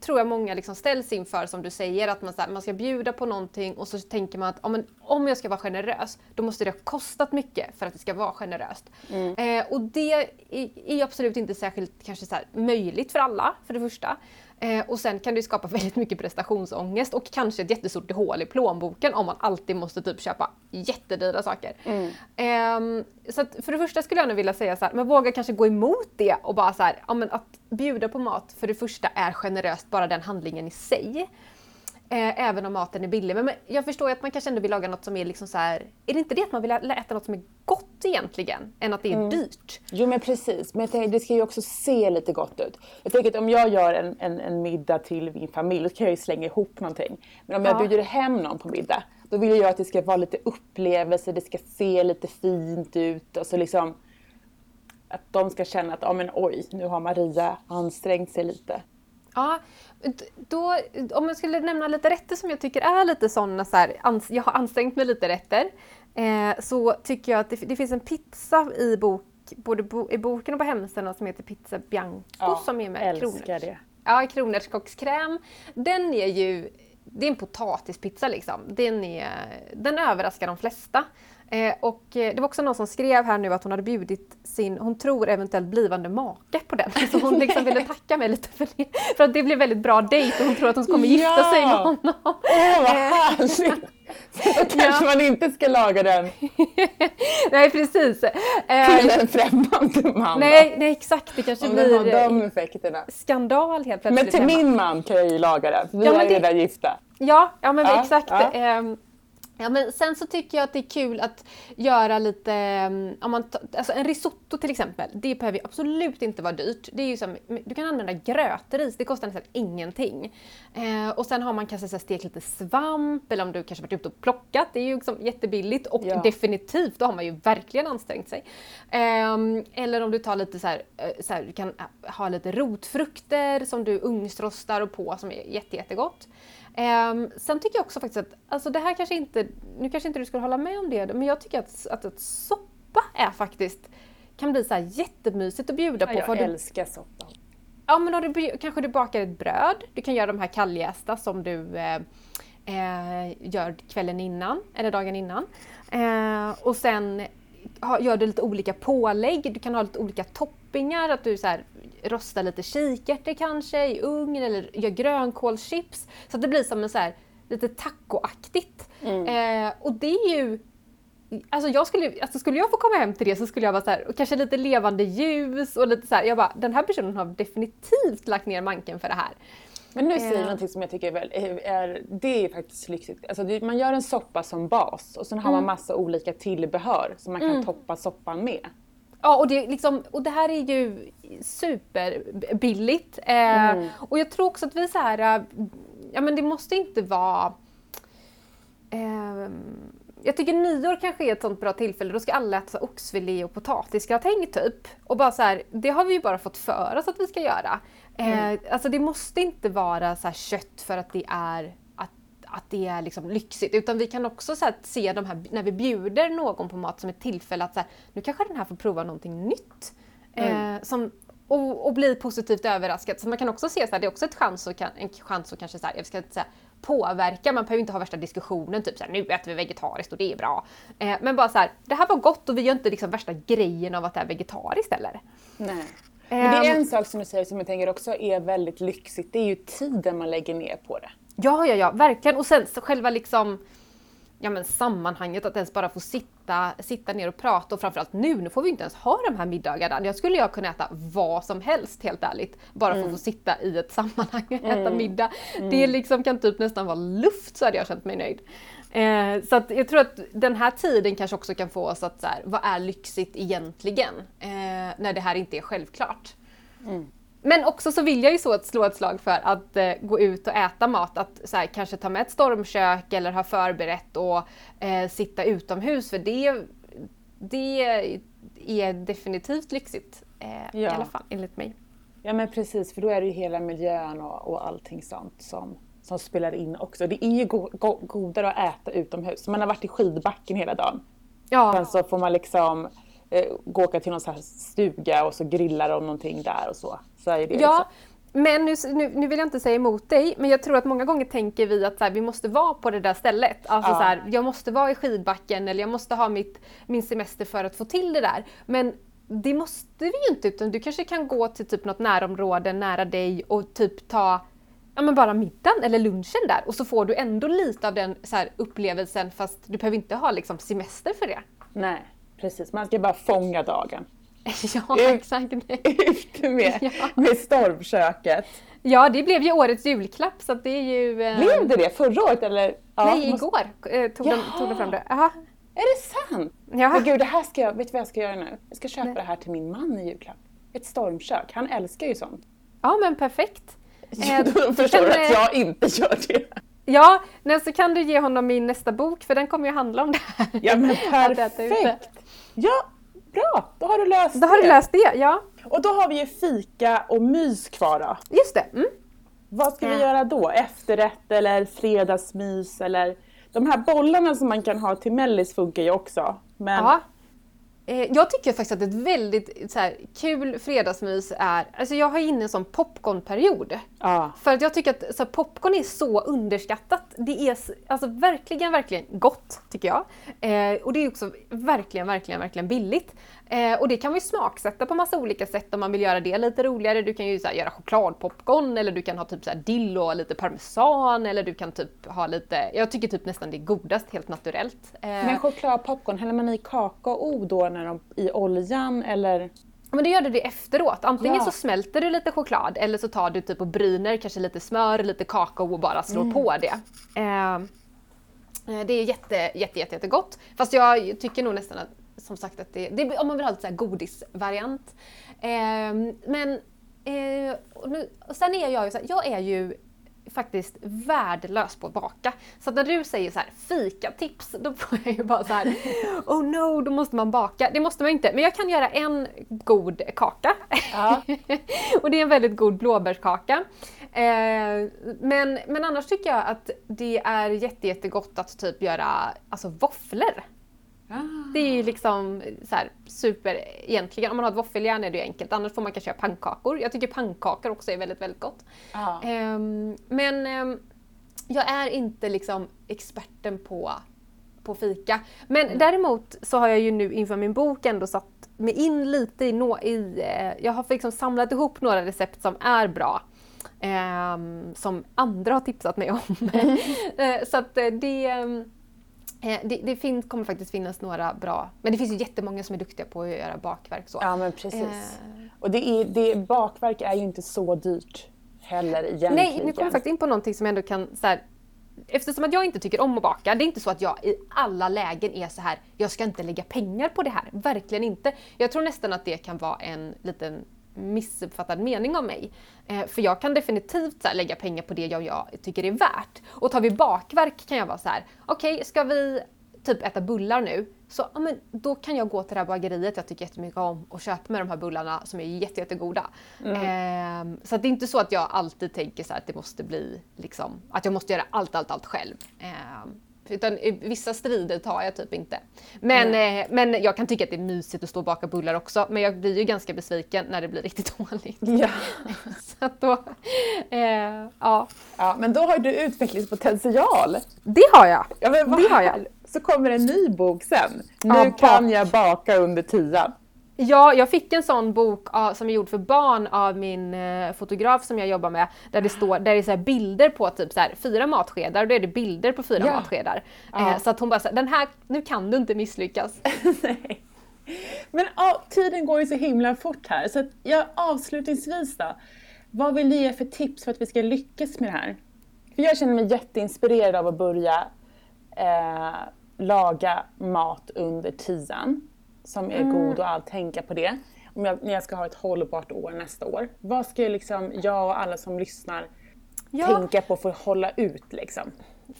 tror jag många liksom ställs inför som du säger, att man, så här, man ska bjuda på någonting och så tänker man att men, om jag ska vara generös, då måste det ha kostat mycket för att det ska vara generöst. Mm. Eh, och det är, är absolut inte särskilt kanske så här, möjligt för alla, för det första. Eh, och sen kan det skapa väldigt mycket prestationsångest och kanske ett jättestort hål i plånboken om man alltid måste typ köpa jättedyra saker. Mm. Eh, så för det första skulle jag nog vilja säga så här, men våga kanske gå emot det och bara så här, ja, men att bjuda på mat för det första är generöst bara den handlingen i sig. Eh, även om maten är billig. Men, men, jag förstår ju att man kanske ändå vill laga något som är liksom så här, Är det inte det att man vill äta något som är gott egentligen? Än att det är mm. dyrt? Jo men precis. Men jag tänker, det ska ju också se lite gott ut. Jag tänker att om jag gör en, en, en middag till min familj, då kan jag ju slänga ihop någonting. Men om jag ja. bjuder hem någon på middag, då vill jag att det ska vara lite upplevelse, det ska se lite fint ut. Och så liksom att de ska känna att, ja men oj, nu har Maria ansträngt sig lite. Ja, då, om jag skulle nämna lite rätter som jag tycker är lite sådana så här, jag har ansträngt mig lite rätter. Eh, så tycker jag att det, det, finns en pizza i, bok, både bo, i boken och på hemsidan som heter Pizza Bianco ja, som är med älskar det. Ja, kronärtskockskräm. Den är ju, det är en potatispizza liksom. Den, är, den överraskar de flesta. Eh, och eh, det var också någon som skrev här nu att hon hade bjudit sin, hon tror eventuellt blivande make på den. Så hon liksom ville tacka mig lite för det. För att det blev väldigt bra dejt och hon tror att hon kommer gifta ja! sig med honom. Åh oh, vad eh, härligt! Då kanske ja. man inte ska laga den. nej precis. Till en främmande man. Nej, nej exakt, det kanske Om blir har de effekterna. skandal helt plötsligt. Men till min man kan jag ju laga den, vi ja, är ju redan gifta. Ja, ja men ja, exakt. Ja. Ehm, Ja, men sen så tycker jag att det är kul att göra lite, mm, om man alltså en risotto till exempel, det behöver absolut inte vara dyrt. Det är ju som, du kan använda grötris, det kostar nästan ingenting. Eh, och sen har man kanske stekt lite svamp, eller om du kanske varit ute och plockat, det är ju liksom jättebilligt och ja. definitivt, då har man ju verkligen ansträngt sig. Eh, eller om du tar lite så här, eh, så här, du kan ha lite rotfrukter som du ugnsrostar och på som är jätte, jättegott. Um, sen tycker jag också faktiskt att, alltså det här kanske inte, nu kanske inte du skulle hålla med om det, men jag tycker att, att, att soppa är faktiskt, kan bli så här jättemysigt att bjuda på. Ja, jag älskar du, soppa. Ja men då du, kanske du bakar ett bröd, du kan göra de här kalljästa som du eh, eh, gör kvällen innan, eller dagen innan. Eh, och sen gör du lite olika pålägg, du kan ha lite olika toppingar, att du så här, rostar lite kikärtor kanske i ugn eller gör grönkålschips. Så att det blir som en så här, lite tacoaktigt. Mm. Eh, och det är ju Alltså, jag skulle, alltså skulle jag få komma hem till det så skulle jag vara så här, och kanske lite levande ljus och lite så här, jag bara, den här personen har definitivt lagt ner manken för det här. Men nu säger du eh. någonting som jag tycker är, väl, är, det är faktiskt lyxigt. Alltså man gör en soppa som bas och sen har mm. man massa olika tillbehör som man kan mm. toppa soppan med. Ja, och det, liksom, och det här är ju superbilligt. Eh, mm. Och jag tror också att vi så här, äh, ja men det måste inte vara eh, jag tycker nyår kanske är ett sånt bra tillfälle. Då ska alla äta oxfilé och potatisgratäng typ. Och bara så här, det har vi ju bara fått för oss att vi ska göra. Mm. Eh, alltså det måste inte vara så kött för att det är att, det är liksom lyxigt. Utan vi kan också så se de här, när vi bjuder någon på mat som ett tillfälle att så här, nu kanske den här får prova någonting nytt. Mm. Eh, som, och, och bli positivt överraskad. Så man kan också se att det är också ett chans och, en chans att kanske så här, jag ska inte säga påverka, man behöver inte ha värsta diskussionen typ såhär, nu äter vi vegetariskt och det är bra. Eh, men bara så här, det här var gott och vi gör inte liksom värsta grejen av att det är vegetariskt heller. Nej. Men det är en sak som du säger som jag tänker också är väldigt lyxigt, det är ju tiden man lägger ner på det. Ja, ja, ja, verkligen. Och sen själva liksom ja, men sammanhanget, att ens bara få sitta, sitta ner och prata och framförallt nu, nu får vi inte ens ha de här middagarna. Jag skulle jag kunna äta vad som helst helt ärligt, bara för att mm. få sitta i ett sammanhang och äta mm. middag. Mm. Det liksom kan typ nästan vara luft så hade jag känt mig nöjd. Eh, så att jag tror att den här tiden kanske också kan få oss att så här, vad är lyxigt egentligen? Eh, när det här inte är självklart. Mm. Men också så vill jag ju så att slå ett slag för att eh, gå ut och äta mat. Att så här, kanske ta med ett stormkök eller ha förberett och eh, sitta utomhus. För det, det är definitivt lyxigt. Eh, ja. I alla fall enligt mig. Ja men precis, för då är det ju hela miljön och, och allting sånt som, som spelar in också. Det är ju go go godare att äta utomhus. Man har varit i skidbacken hela dagen. Ja. Sen så får man liksom gå åka till någon sån stuga och så grillar de någonting där och så. så är det ja, liksom. men nu, nu, nu, vill jag inte säga emot dig, men jag tror att många gånger tänker vi att så här, vi måste vara på det där stället. Alltså ja. så här, jag måste vara i skidbacken eller jag måste ha mitt, min semester för att få till det där. Men det måste vi ju inte, utan du kanske kan gå till typ något närområde nära dig och typ ta ja, men bara middagen eller lunchen där och så får du ändå lite av den så här, upplevelsen fast du behöver inte ha liksom, semester för det. Nej, precis. Man ska bara fånga dagen. ja, exakt. Ut med, ja. med stormköket. Ja, det blev ju årets julklapp så det är ju... Eh... Blev det det förra året eller? Ja, Nej, måste... igår eh, tog, de, tog de fram det. Aha. Är det sant? Ja. Men gud, det här ska jag, vet du vad jag ska göra nu? Jag ska köpa Nej. det här till min man i julklapp. Ett stormkök, han älskar ju sånt. Ja men perfekt. Eh, Då förstår du att jag inte gör det. Ja, nej, så kan du ge honom min nästa bok för den kommer ju handla om det här. Ja men perfekt! Ja, bra! Då har du löst då det. Då har du löst det, ja. Och då har vi ju fika och mys kvar då. Just det. Mm. Vad ska vi göra då? Efterrätt eller fredagsmys eller? De här bollarna som man kan ha till mellis funkar ju också. Men ja. Eh, jag tycker faktiskt att ett väldigt så här, kul fredagsmys är, alltså jag har inne en sån popcornperiod. Ja. För att jag tycker att så här, popcorn är så underskattat. Det är alltså, verkligen, verkligen gott tycker jag. Eh, och det är också verkligen, verkligen, verkligen billigt. Eh, och det kan ju smaksätta på massa olika sätt om man vill göra det lite roligare. Du kan ju så här, göra chokladpopcorn eller du kan ha typ så här, dill och lite parmesan eller du kan typ ha lite, jag tycker typ nästan det är godast helt naturellt. Eh, Men chokladpopcorn, häller man i kakao då när de, i oljan eller? Men då gör du det efteråt. Antingen ja. så smälter du lite choklad eller så tar du typ och bryner kanske lite smör, lite kakao och bara slår mm. på det. Eh, eh det är jätte, jätte, jätte, jättegott. Fast jag tycker nog nästan att som sagt att det, det om man vill ha lite så här godisvariant. Eh, men eh, och nu, och sen är jag ju så här, jag är ju faktiskt värdelös på att baka. Så när du säger så här fikatips, då får jag ju bara så här oh no, då måste man baka. Det måste man inte, men jag kan göra en god kaka. Ja. och det är en väldigt god blåbärskaka. Eh, men, men annars tycker jag att det är jätte, jättegott att typ göra alltså våfflor. Ah. Det är ju liksom så här, super egentligen. Om man har ett våffeljärn är det ju enkelt. Annars får man kanske göra pannkakor. Jag tycker pannkakor också är väldigt, väldigt gott. Ah. Um, men um, jag är inte liksom experten på, på fika. Men mm. däremot så har jag ju nu inför min bok ändå satt mig in lite i, no, i eh, jag har liksom samlat ihop några recept som är bra. Um, som andra har tipsat mig om. Mm. så att eh, det Eh, det, det finns, kommer faktiskt finnas några bra, men det finns ju jättemånga som är duktiga på att göra bakverk. Så. Ja men precis. Eh. Och det är, det, bakverk är ju inte så dyrt heller egentligen. Nej, nu kommer jag faktiskt in på någonting som jag ändå kan så här, Eftersom att jag inte tycker om att baka, det är inte så att jag i alla lägen är så här, jag ska inte lägga pengar på det här. Verkligen inte. Jag tror nästan att det kan vara en liten missuppfattad mening av mig. Eh, för jag kan definitivt så här, lägga pengar på det jag, jag tycker är värt. Och tar vi bakverk kan jag vara så här: okej okay, ska vi typ äta bullar nu, så ja, men då kan jag gå till det här bageriet jag tycker jättemycket om och köpa med de här bullarna som är jätte, jättegoda. Mm. Eh, så det är inte så att jag alltid tänker så att det måste bli liksom, att jag måste göra allt, allt, allt själv. Eh, utan vissa strider tar jag typ inte. Men, mm. eh, men jag kan tycka att det är mysigt att stå och baka bullar också. Men jag blir ju ganska besviken när det blir riktigt dåligt. Ja. Så då, eh, ja. ja. Men då har du utvecklingspotential. Det har jag. Ja, det har jag. Så kommer en ny bok sen. Nu ja, kan jag baka under tian. Ja, jag fick en sån bok av, som är gjord för barn av min eh, fotograf som jag jobbar med. Där det står där det är så bilder på typ så här, fyra matskedar och då är det bilder på fyra ja. matskedar. Ja. Eh, så att hon bara, så, den här, nu kan du inte misslyckas. Nej. Men ja, tiden går ju så himla fort här så att jag avslutningsvis då. Vad vill du ge för tips för att vi ska lyckas med det här? För jag känner mig jätteinspirerad av att börja eh, laga mat under tian som är mm. god och allt, tänka på det. Om jag, när jag ska ha ett hållbart år nästa år. Vad ska jag, liksom, jag och alla som lyssnar ja. tänka på för att hålla ut liksom?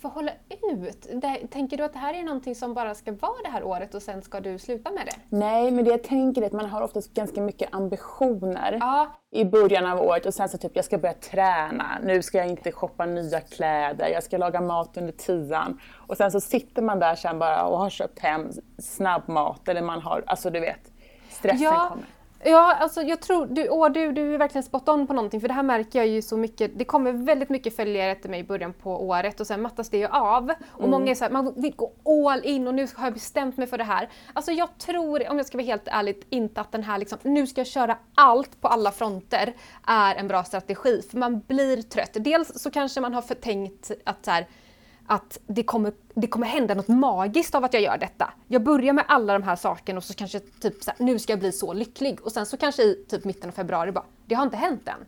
Att hålla ut? tänker du att det här är någonting som bara ska vara det här året och sen ska du sluta med det? Nej, men det jag tänker är att man har oftast ganska mycket ambitioner ja. i början av året och sen så typ jag ska börja träna, nu ska jag inte shoppa nya kläder, jag ska laga mat under tian. Och sen så sitter man där sen bara och har köpt hem snabbmat eller man har, alltså du vet, stressen ja. kommer. Ja, alltså jag tror, du, åh, du, du är verkligen spot on på någonting för det här märker jag ju så mycket. Det kommer väldigt mycket följare efter mig i början på året och sen mattas det ju av. Och Mm. många är såhär, man vill gå all in och nu har jag bestämt mig för det här. Alltså jag tror, om jag ska vara helt ärlig, inte att den här liksom, nu ska jag köra allt på alla fronter är en bra strategi. För man blir trött. Dels så kanske man har förtänkt att så här, att det kommer, det kommer hända något magiskt av att jag gör detta. Jag börjar med alla de här sakerna och så kanske typ så här, nu ska jag bli så lycklig. Och sen så kanske i typ mitten av februari bara, det har inte hänt än.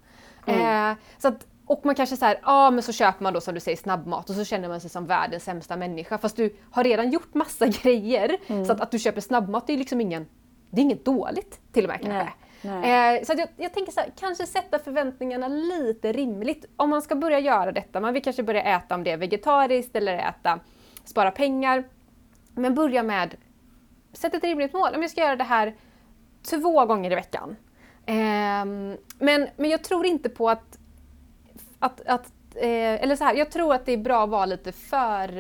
Eh, så att, och man kanske säger, ja men så köper man då som du säger snabbmat och så känner man sig som världens sämsta människa. Fast du har redan gjort massa grejer. Så att, att du köper snabbmat det är liksom ingen, det är inget dåligt till och med kanske. Nej. Eh, så att jag, jag tänker så här, kanske sätta förväntningarna lite rimligt. Om man ska börja göra detta, man vill kanske börja äta om det är vegetariskt eller äta, spara pengar. Men börja med, sätt ett rimligt mål. Om jag ska göra det här två gånger i veckan. Eh, men, men jag tror inte på att, att, att eh, eller så här, jag tror att det är bra att vara lite för,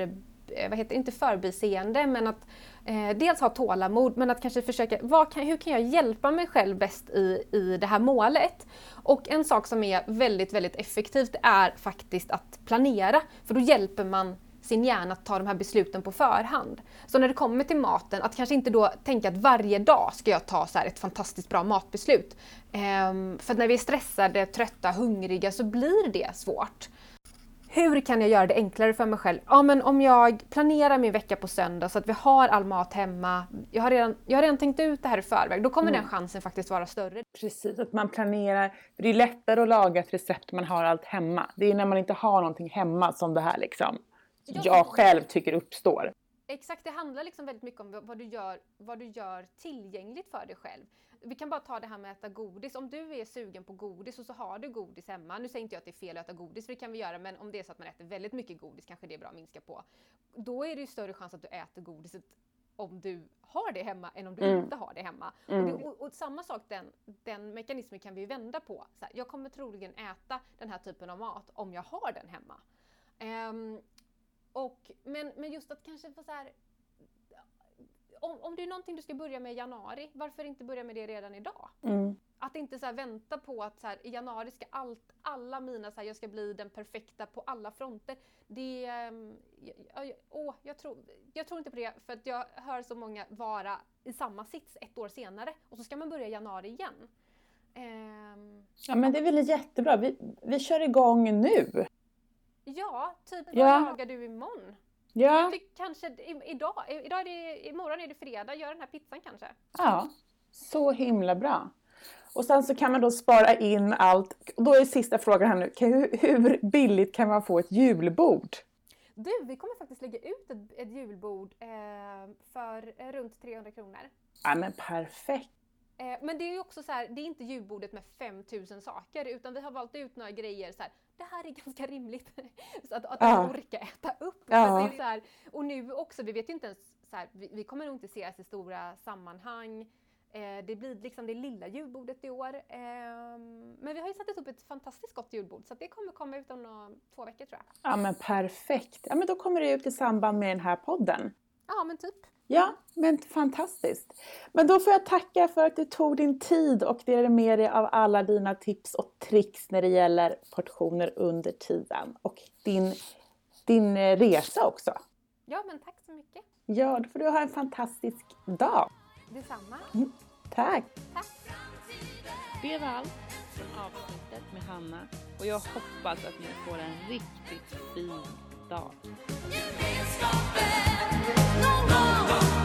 eh, vad heter, inte förbiseende, men att eh, dels ha tålamod, men att kanske försöka, vad kan, hur kan jag hjälpa mig själv bäst i, i det här målet? Och en sak som är väldigt, väldigt effektivt är faktiskt att planera, för då hjälper man sin hjärna att ta de här besluten på förhand. Så när det kommer till maten, att kanske inte då tänka att varje dag ska jag ta så här ett fantastiskt bra matbeslut. Ehm, för när vi är stressade, trötta, hungriga så blir det svårt. Hur kan jag göra det enklare för mig själv? Ja, men om jag planerar min vecka på söndag så att vi har all mat hemma. Jag har redan, jag har redan tänkt ut det här i förväg. Då kommer den chansen faktiskt vara större. Precis, att man planerar. Det är lättare att laga ett recept man har allt hemma. Det är när man inte har någonting hemma som det här liksom, Ja. jag själv tycker uppstår. Exakt, det handlar liksom väldigt mycket om vad du, gör, vad du gör tillgängligt för dig själv. Vi kan bara ta det här med att äta godis. Om du är sugen på godis och så har du godis hemma. Nu säger inte jag att det är fel att äta godis, för det kan vi göra, men om det är så att man äter väldigt mycket godis kanske det är bra att minska på. Då är det ju större chans att du äter godiset om du har det hemma än om du Mm. inte har det hemma. Mm. Och, det, och, och samma sak, den, den mekanismen kan vi vända på. Så här, jag kommer troligen äta den här typen av mat om jag har den hemma. Ehm, och, men, men just att kanske få så här, om, om det är någonting du ska börja med i januari, varför inte börja med det redan idag? Mm. Att inte så vänta på att så här, i januari ska allt, alla mina, så här, jag ska bli den perfekta på alla fronter. Det, ehm, jag, jag, åh, jag, tror, jag tror inte på det för att jag hör så många vara i samma sits ett år senare och så ska man börja i januari igen. Ehm, Ja men det är väl jättebra. Vi, vi kör igång nu. Ja, typ vad Ja. lagar du imorgon? Ja, kanske, i, idag, idag är det, imorgon är det fredag, gör den här pizzan kanske. ja. Så himla bra. Och sen så kan man då spara in allt. Och Då är sista frågan här nu. Hur, hur billigt kan man få ett julbord? Du, vi kommer faktiskt lägga ut ett, ett julbord eh, för runt 300 kronor. Ja men perfekt. Eh, men det är ju också så här, det är inte julbordet med 5000 saker utan vi har valt ut några grejer så här, det här är ganska rimligt. så att, att Ja. man orkar äta upp. Ja. Så här, och nu också, vi vet ju inte ens, så här, vi, vi kommer nog inte ses i stora sammanhang. Eh, det blir liksom det lilla julbordet i år. Eh, men vi har ju satt upp ett fantastiskt gott julbord så att det kommer komma ut om några, två veckor tror jag. Ja men perfekt. Ja men då kommer det ut i samband med den här podden. Ja men typ. Ja, men fantastiskt. Men då får jag tacka för att du tog din tid och delade med dig av alla dina tips och tricks när det gäller portioner under tiden och din, din eh, resa också. Ja men tack så mycket. Ja, då får du ha en fantastisk dag. Detsamma. Tack! Det var allt från avsnittet med Hanna och jag hoppas att ni får en riktigt fin dag. Gemenskapen någon gång